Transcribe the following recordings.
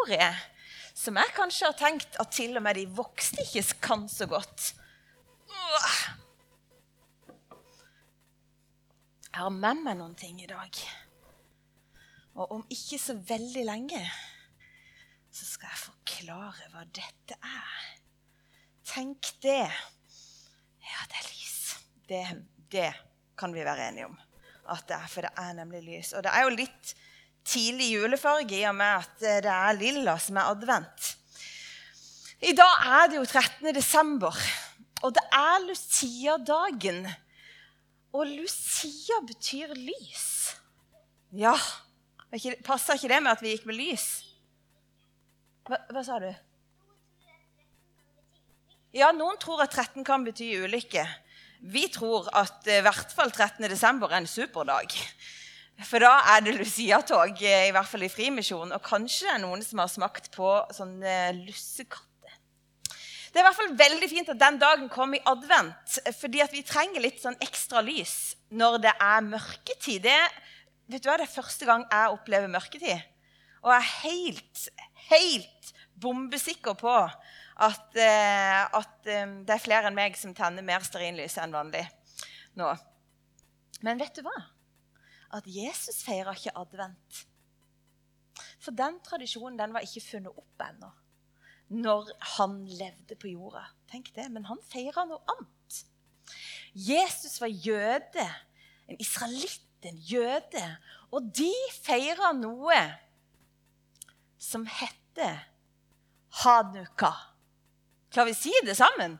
historie som jeg kanskje har tenkt at til og med de voksne ikke kan så godt. Jeg har med meg noen ting i dag. Og om ikke så veldig lenge så skal jeg forklare hva dette er. Tenk det. Ja, det er lys. Det, det kan vi være enige om at det er, for det er nemlig lys. Og det er jo litt tidlig julefarge i og med at det er lilla som er advent. I dag er det jo 13. desember, og det er Lucia-dagen. Og Lucia betyr lys. Ja, Passa ikke det med at vi gikk med lys? Hva, hva, sa du? Ja, noen tror at 13 kan bety ulykke. Vi tror at i hvert fall 13. desember er en superdag. For da er det Lucia-tog, eh, i hvert fall i Frimisjonen. Og kanskje det er noen som har smakt på sånne lussekatter. Det er i hvert fall veldig fint at den dagen kom i advent, fordi vi trenger litt sånn ekstra lys når det er mørketid. Det, vet du hva, det er første gang jeg opplever mørketid. Og jeg er helt, helt bombesikker på at, uh, at um, det er flere enn meg som tenner mer stearinlys enn vanlig nå. Men vet du hva? At Jesus feira ikke advent. For den tradisjonen den var ikke funnet opp ennå når han levde på jorda. Tenk det, Men han feira noe annet. Jesus var jøde, en israelitt, en jøde. Og de feira noe som heter Hanuka. Klarer vi å si det sammen?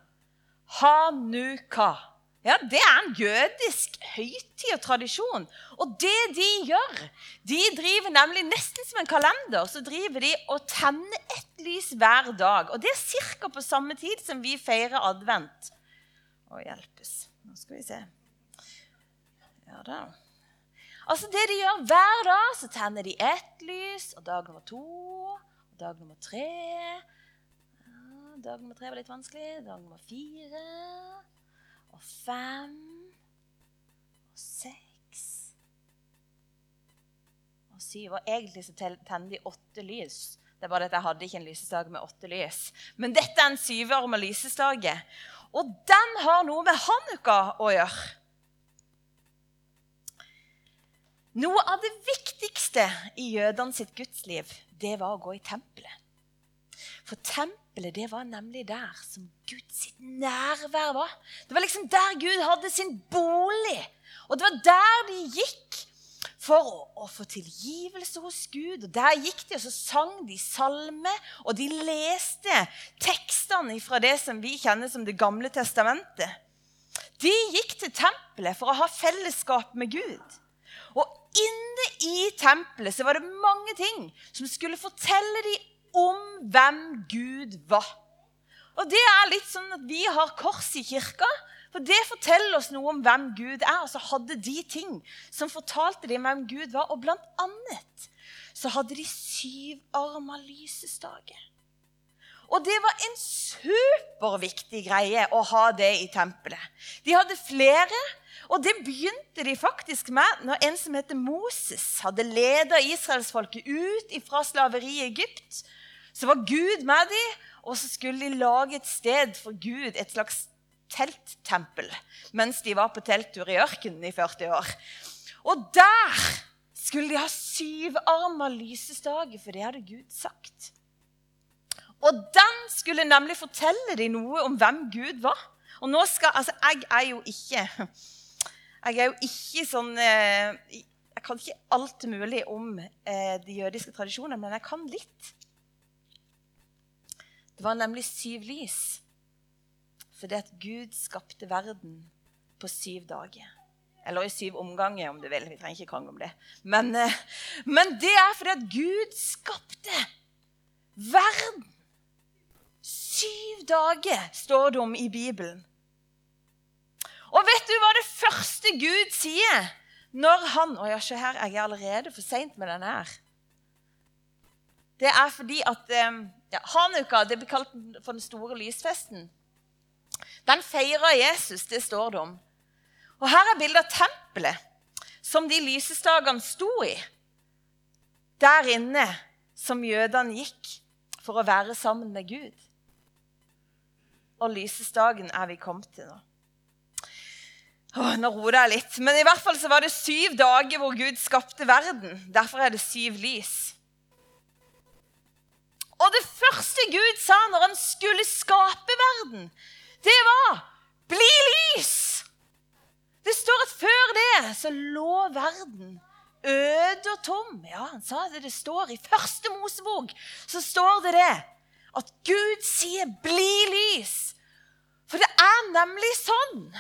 Hanuka. Ja, Det er en jødisk høytid og tradisjon. Og det de gjør De driver nemlig nesten som en kalender. Så driver de og tenner ett lys hver dag. Og det er ca. på samme tid som vi feirer advent. Å hjelpes. Nå skal vi se. Ja da. Altså det de gjør Hver dag så tenner de ett lys, og dag nummer to, og dag nummer tre Dag nummer tre var litt vanskelig. Dag nummer fire og fem seks og syv. Og egentlig så tenner de åtte lys. Det er bare at Jeg hadde ikke en lysestake med åtte lys. Men dette er en syvarma lysestake. Og den har noe med hanukka å gjøre. Noe av det viktigste i jødene sitt gudsliv, det var å gå i tempelet. For tempelet det var nemlig der som Guds nærvær var. Det var liksom der Gud hadde sin bolig. Og det var der de gikk for å, å, få tilgivelse hos Gud. Og Der gikk de, og så sang de salme, og de leste tekstene fra det som vi kjenner som Det gamle testamentet. De gikk til tempelet for å ha fellesskap med Gud. Og inne i tempelet så var det mange ting som skulle fortelle dem om hvem Gud var. Og det er litt sånn at Vi har kors i kirka, for det forteller oss noe om hvem Gud er. Og så hadde de ting som fortalte dem hvem Gud var. Og blant annet så hadde de syvarma lysestake. Og det var en superviktig greie å ha det i tempelet. De hadde flere, og det begynte de faktisk med når en som heter Moses, hadde leda israelsfolket ut fra slaveriet i Egypt så var Gud med dem, og så skulle de lage et sted for Gud, et slags telttempel, mens de var på telttur i ørkenen i 40 år. Og der skulle de ha syvarma lysestake, for det hadde Gud sagt. Og den skulle nemlig fortelle dem noe om hvem Gud var. Og nå skal, altså, Jeg er jo ikke jeg er jo ikke sånn eh, Jeg kan ikke alt mulig om eh, de jødiske tradisjonene, men jeg kan litt. Det var nemlig syv lys. Fordi at Gud skapte verden på syv dager. Eller i syv omganger, om du vil. Vi trenger ikke krangle om det. Men, eh, men det er fordi at Gud skapte verden. Syv dager står det om i Bibelen. Og vet du hva det første Gud sier når han Å ja, se her, jeg er allerede for seint med denne her. Det er fordi at eh, ja, Hanukka det blir kalt for den store lysfesten. Den feirer Jesus, det står det om. Og Her er bildet av tempelet som de lysestakene sto i. Der inne som jødene gikk for å være sammen med Gud. Og lysestaken er vi kommet til nå. Åh, nå roer jeg litt. Men i hvert fall så var det syv dager hvor Gud skapte verden. Derfor er det syv lys. Og det første Gud sa når han skulle skape verden, det var 'bli lys'. Det står at før det så lå verden øde og tom. Ja, han sa det. Det står i første Mosebok så står det det. At Gud sier 'bli lys'. For det er nemlig sånn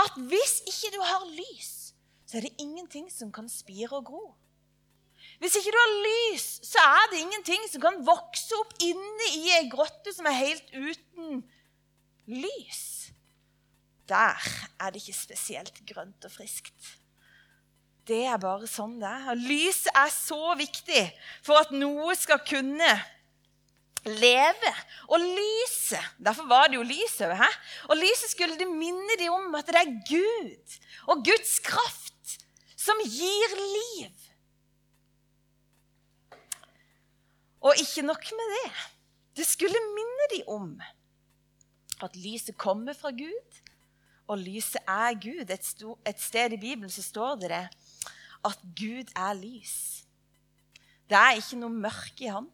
at hvis ikke du har lys, så er det ingenting som kan spire og gro. Hvis ikke du har lys, så er det ingenting som kan vokse opp inne i ei grotte som er helt uten lys. Der er det ikke spesielt grønt og friskt. Det er bare sånn det er. Lys er så viktig for at noe skal kunne leve. Og lyset Derfor var det jo lys over her. Og lyset skulle det minne dem om at det er Gud og Guds kraft som gir liv. Og ikke nok med det. Det skulle minne dem om at lyset kommer fra Gud, og lyset er Gud. Et, et sted i Bibelen så står det, det at Gud er lys. Det er ikke noe mørke i ham.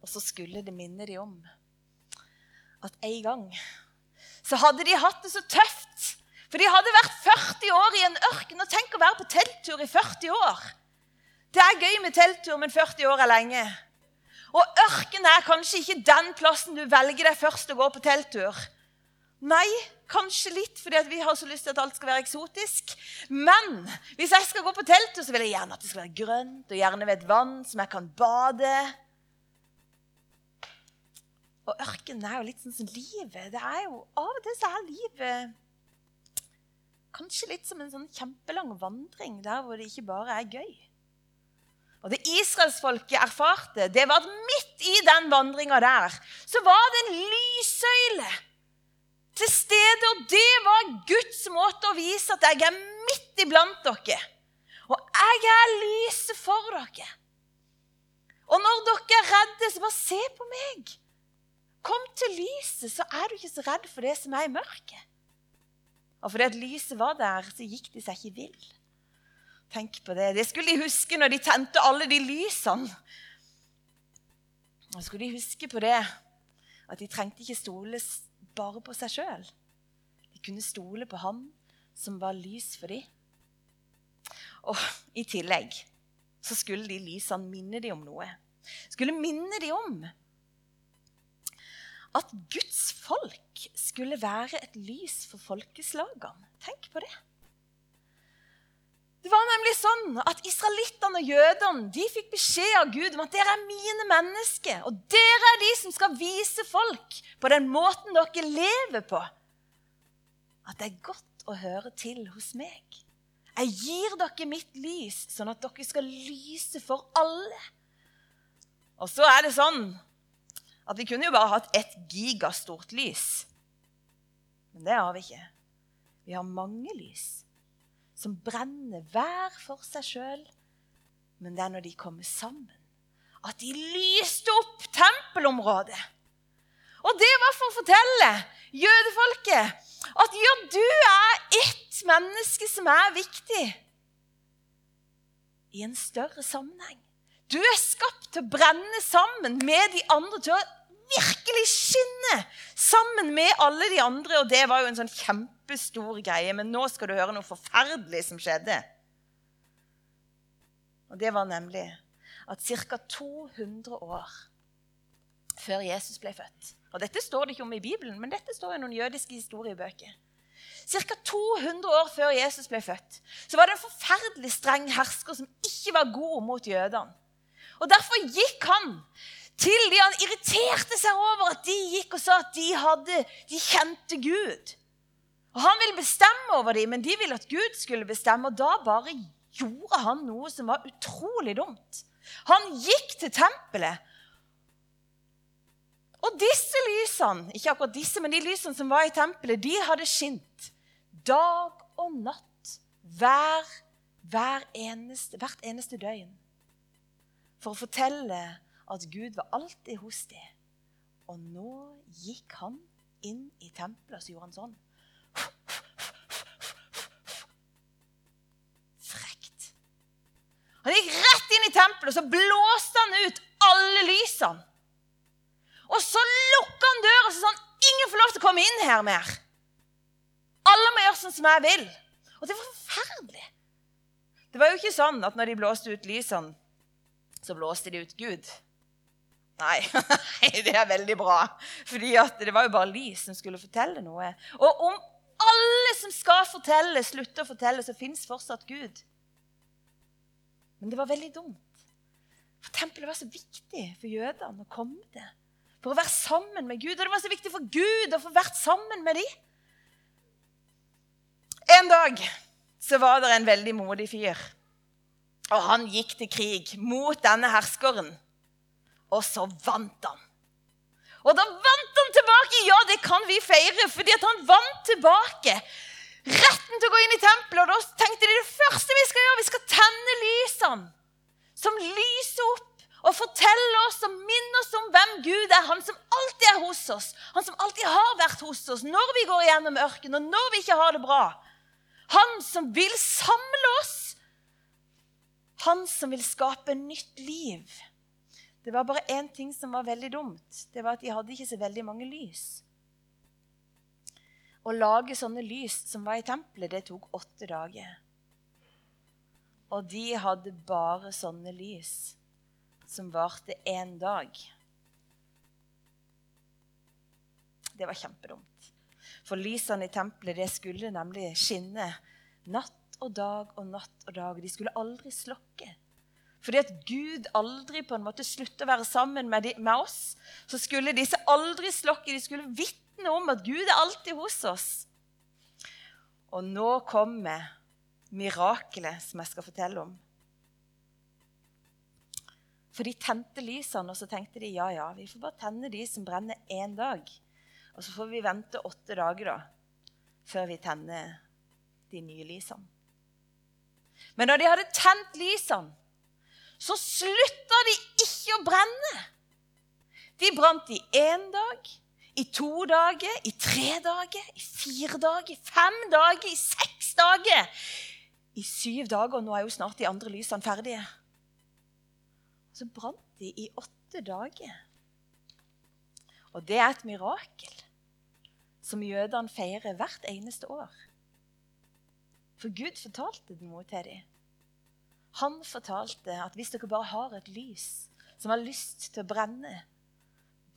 Og så skulle det minne de om at en gang så hadde de hatt det så tøft. For de hadde vært 40 år i en ørken. Og tenk å være på telttur i 40 år. Det er gøy med telttur, men 40 år er lenge. Og ørken er kanskje ikke den plassen du velger deg først å gå på telttur. Nei, kanskje litt fordi vi har så lyst til at alt skal være eksotisk. Men hvis jeg skal gå på telttur, så vil jeg gjerne at det skal være grønt, og gjerne ved et vann som jeg kan bade. Og ørkenen er jo litt sånn som livet. Det er jo, Av og til så er livet kanskje litt som en sånn kjempelang vandring der hvor det ikke bare er gøy. Og det israelsfolket erfarte, det var at midt i den vandringa der så var det en lyssøyle til stede. Og det var Guds måte å vise at jeg er midt iblant dere. Og jeg er lyset for dere. Og når dere er redde, så bare se på meg. Kom til lyset, så er du ikke så redd for det som er i mørket. Og fordi at lyset var der, så gikk de seg ikke vill. Tenk på det. Det skulle de huske når de tente alle de lysene. Og skulle de huske på det at de trengte ikke stole bare på seg sjøl. De kunne stole på Han som var lys for dem. Og i tillegg så skulle de lysene minne dem om noe. Skulle minne dem om at Guds folk skulle være et lys for folkeslagene. Tenk på det. Det var nemlig sånn at Israelittene og jødene de fikk beskjed av Gud om at dere er mine mennesker, og dere er de som skal vise folk på den måten dere lever på, at det er godt å høre til hos meg. Jeg gir dere mitt lys, sånn at dere skal lyse for alle. Og så er det sånn at vi kunne jo bare hatt ett gigastort lys. Men det har vi ikke. Vi har mange lys som brenner hver for seg sjøl. Men det er når de kommer sammen, at de lyste opp tempelområdet. Og det var for å fortelle jødefolket at ja, du er ett menneske som er viktig i en større sammenheng. Du er skapt til å brenne sammen med de andre, til å virkelig skinne sammen med alle de andre. Og det var jo en sånn kjempestor greie. Men nå skal du høre noe forferdelig som skjedde. Og det var nemlig at ca. 200 år før Jesus ble født Og dette står det ikke om i Bibelen, men dette står i noen jødiske historiebøker. Ca. 200 år før Jesus ble født, så var det en forferdelig streng hersker som ikke var god mot jødene. Og Derfor gikk han til de han irriterte seg over at de gikk og sa at de, hadde, de kjente Gud. Og Han ville bestemme over dem, men de ville at Gud skulle bestemme. Og da bare gjorde han noe som var utrolig dumt. Han gikk til tempelet. Og disse lysene, ikke akkurat disse, men de lysene som var i tempelet, de hadde skint dag og natt hver, hver eneste, hvert eneste døgn. for å fortelle at Gud var alltid hos dem. Og nå gikk han inn i tempelet, så gjorde han sånn. Frekt. Han gikk rett inn i tempelet, og så blåste han ut alle lysene. Og så lukka han døra og sa sånn Ingen får lov til å komme inn her mer. Alle må gjøre sånn som jeg vil. Og det var forferdelig. Det var jo ikke sånn at når de blåste ut lysene, så blåste de ut Gud. Nei, det er veldig bra. Fordi det var jo bare Li som skulle fortelle noe. Og om alle som skal fortelle, slutter å fortelle, så fins fortsatt Gud. Men det var veldig dumt. For tempelet var så viktig for jødene å komme til. For å være sammen med Gud. Og det var så viktig for Gud å få vært sammen med dem. En dag så var det en veldig modig fyr. Og han gikk til krig mot denne herskeren. Og så vant han. Og da vant han tilbake! Ja, det kan vi feire, fordi han vant tilbake. Retten til å gå inn i tempelet. Og da tenkte de det første vi skal gjøre, vi skal tenne lysene. Som lyser opp og forteller oss og minner oss om hvem Gud er. Han som alltid er hos oss. Han som alltid har vært hos oss når vi går gjennom ørkenen, og når vi ikke har det bra. Han som vil samle oss. Han som vil skape nytt liv. Det var bare én ting som var veldig dumt. Det var at de hadde ikke så veldig mange lys. Å lage sånne lys som var i tempelet, det tok åtte dager. Og de hadde bare sånne lys som varte én dag. Det var kjempedumt. For lysene i tempelet det skulle nemlig skinne natt og dag og natt og dag. De skulle aldri slokke. Fordi at Gud aldri på en måte sluttet å være sammen med, de, med, oss, så skulle disse aldri slokke. De skulle vitne om at Gud er alltid hos oss. Og nå kommer mirakelet som jeg skal fortelle om. For de tente lysene, og så tenkte de ja, ja, vi får bare tenne de som brenner én dag. Og så får vi vente åtte dager da, før vi tenner de nye lysene. Men når de hadde tent lysene, så slutta de ikke å brenne. De brant i én dag, i to dager, i tre dager, i fire dager, i fem dager, i seks dager. I syv dager, og nå er jo snart de andre lysene ferdige. Så brant de i åtte dager. Og det er et mirakel som jødene feirer hvert eneste år. For Gud fortalte det noe til dem. Han fortalte at hvis dere bare har et lys som har lyst til å brenne,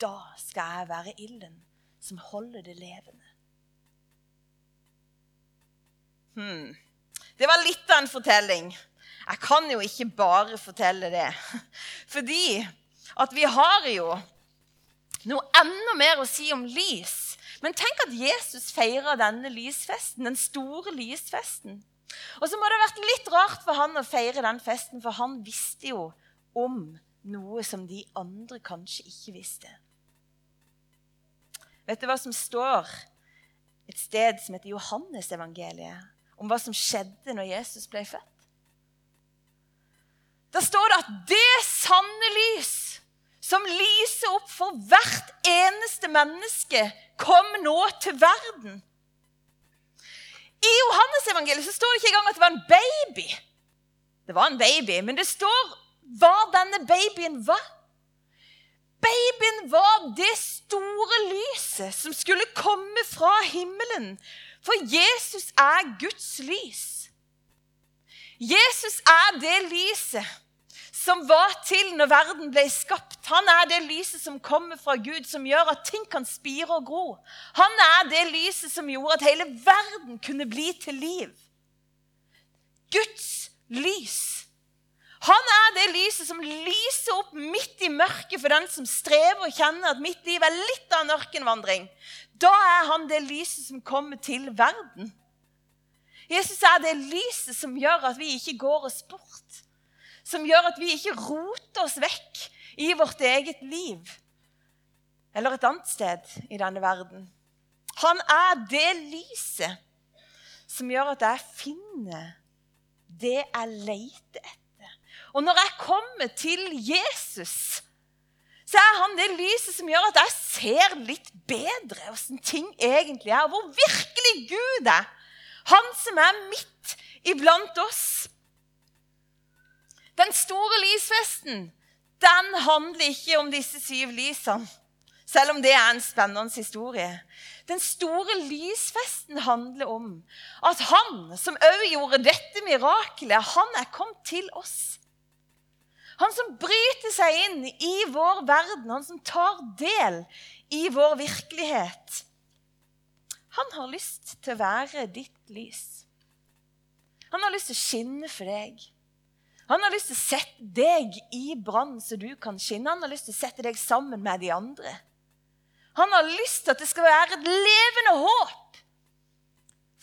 da skal jeg være ilden som holder det levende. Hmm. Det var litt av en fortelling. Jeg kan jo ikke bare fortelle det. Fordi at vi har jo noe enda mer å si om lys. Men tenk at Jesus feira denne lysfesten, den store lysfesten. Og så må det ha vært litt rart for han å feire den festen, for han visste jo om noe som de andre kanskje ikke visste. Vet du hva som står et sted som heter Johannesevangeliet, om hva som skjedde når Jesus ble født? Da står det at det sanne lys som lyser opp for hvert eneste menneske, kom nå til verden. I Johannes-evangeliet så står det ikke engang at det var en baby. Det var en baby, men det står hva denne babyen var. Babyen var det store lyset som skulle komme fra himmelen. For Jesus er Guds lys. Jesus er det lyset som var til når verden ble skapt. Han er det lyset som kommer fra Gud, som gjør at ting kan spire og gro. Han er det lyset som gjorde at hele verden kunne bli til liv. Guds lys. Han er det lyset som lyser opp midt i mørket for den som strever og kjenner at mitt liv er litt av en ørkenvandring. Da er han det lyset som kommer til verden. Jesus er det lyset som gjør at vi ikke går oss bort som gjør at vi ikke roter oss vekk i vårt eget liv eller et annet sted i denne verden. Han er det lyset som gjør at jeg finner det jeg leter etter. Og når jeg kommer til Jesus, så er han det lyset som gjør at jeg ser litt bedre åssen ting egentlig er, og hvor virkelig Gud er. Han som er midt iblant oss. Den store lysfesten den handler ikke om disse syv lysene, selv om det er en spennende historie. Den store lysfesten handler om at han som òg gjorde dette mirakelet, han er kommet til oss. Han som bryter seg inn i vår verden, han som tar del i vår virkelighet. Han har lyst til å være ditt lys. Han har lyst til å skinne for deg. Han har lyst til å sette deg i brann, så du kan skinne. Han har lyst til å sette deg sammen med de andre. Han har lyst til at det skal være et levende håp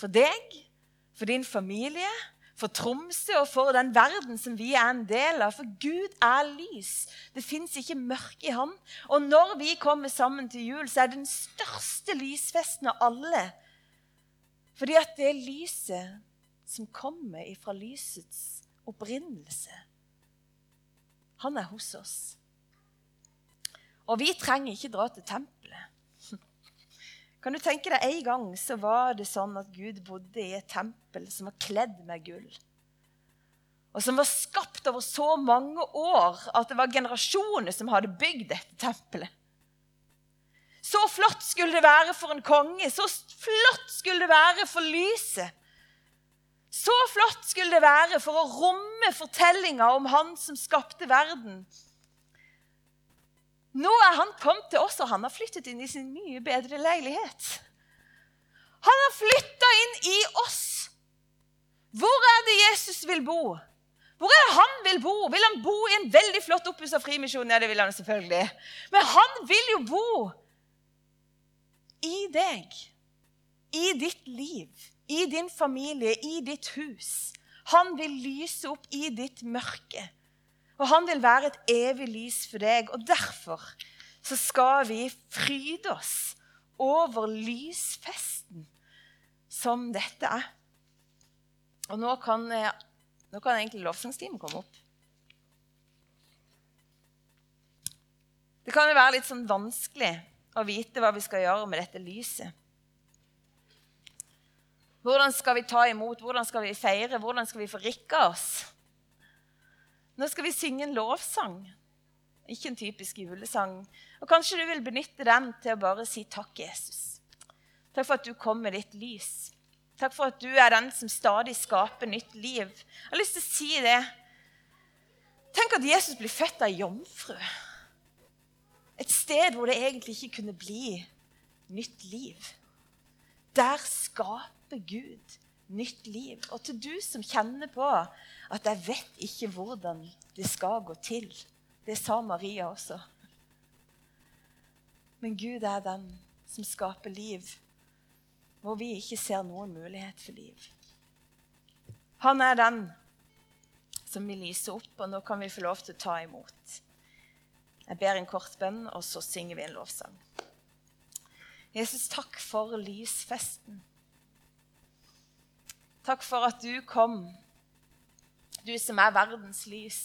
for deg, for din familie, for Tromsø og for den verden som vi er en del av. For Gud er lys. Det fins ikke mørke i ham. Og når vi kommer sammen til jul, så er det den største lysfesten av alle. Fordi at det er lyset som kommer ifra lysets opprinnelse. Han er hos oss. Og vi trenger ikke dra til tempelet. Kan du tenke deg En gang så var det sånn at Gud bodde i et tempel som var kledd med gull. Og som var skapt over så mange år at det var generasjoner som hadde bygd dette tempelet. Så flott skulle det være for en konge, så flott skulle det være for lyset. Så flott skulle det være for å romme fortellinga om han som skapte verden. Nå er han kommet til oss, og han har flyttet inn i sin mye bedre leilighet. Han har flytta inn i oss. Hvor er det Jesus vil bo? Hvor er det han vil bo? Vil han bo i en veldig flott oppussa frimisjon? Ja, det vil han selvfølgelig. Men han vil jo bo i deg. I ditt liv. I din familie. I ditt hus. Han vil lyse opp i ditt mørke. Og han vil være et evig lys for deg. Og derfor så skal vi fryde oss over lysfesten som dette er. Og nå kan, eh, nå kan egentlig lovsangstimen komme opp. Det kan jo være litt sånn vanskelig å vite hva vi skal gjøre med dette lyset. Hvordan skal vi ta imot? Hvordan skal vi feire? Hvordan skal vi forrikke oss? Nå skal vi synge en lovsang, ikke en typisk julesang. Og Kanskje du vil benytte den til å bare si takk, Jesus. Takk for at du kom med ditt lys. Takk for at du er den som stadig skaper nytt liv. Jeg har lyst til å si det. Tenk at Jesus blir født av jomfru. Et sted hvor det egentlig ikke kunne bli nytt liv. Der skaper Gud nytt liv. Og til du som kjenner på at jeg vet ikke hvordan det skal gå til. Det sa Maria også. Men Gud er den som skaper liv hvor vi ikke ser noen mulighet for liv. Han er den som vil lyse opp, og nå kan vi få lov til å ta imot. Jeg ber en kort bønn, og så synger vi en lovsang. Jesus, takk for lysfesten. Takk for at du kom du som er verdens lys.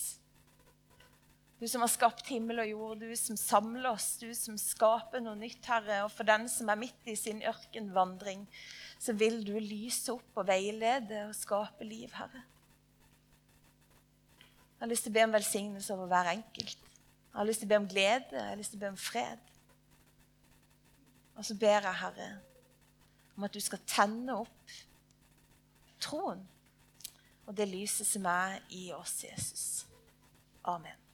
Du som har skapt himmel og jord, du som samler oss, du som skaper noe nytt, Herre. Og for den som er midt i sin ørkenvandring, så vil du lyse opp og veilede og skape liv, Herre. Jeg har lyst til å be om velsignelse over hver enkelt. Jeg har lyst til å be om glede, jeg har lyst til å be om fred. Og så ber jeg, Herre, om at du skal tenne opp troen og det lyset som er i oss, Jesus. Amen.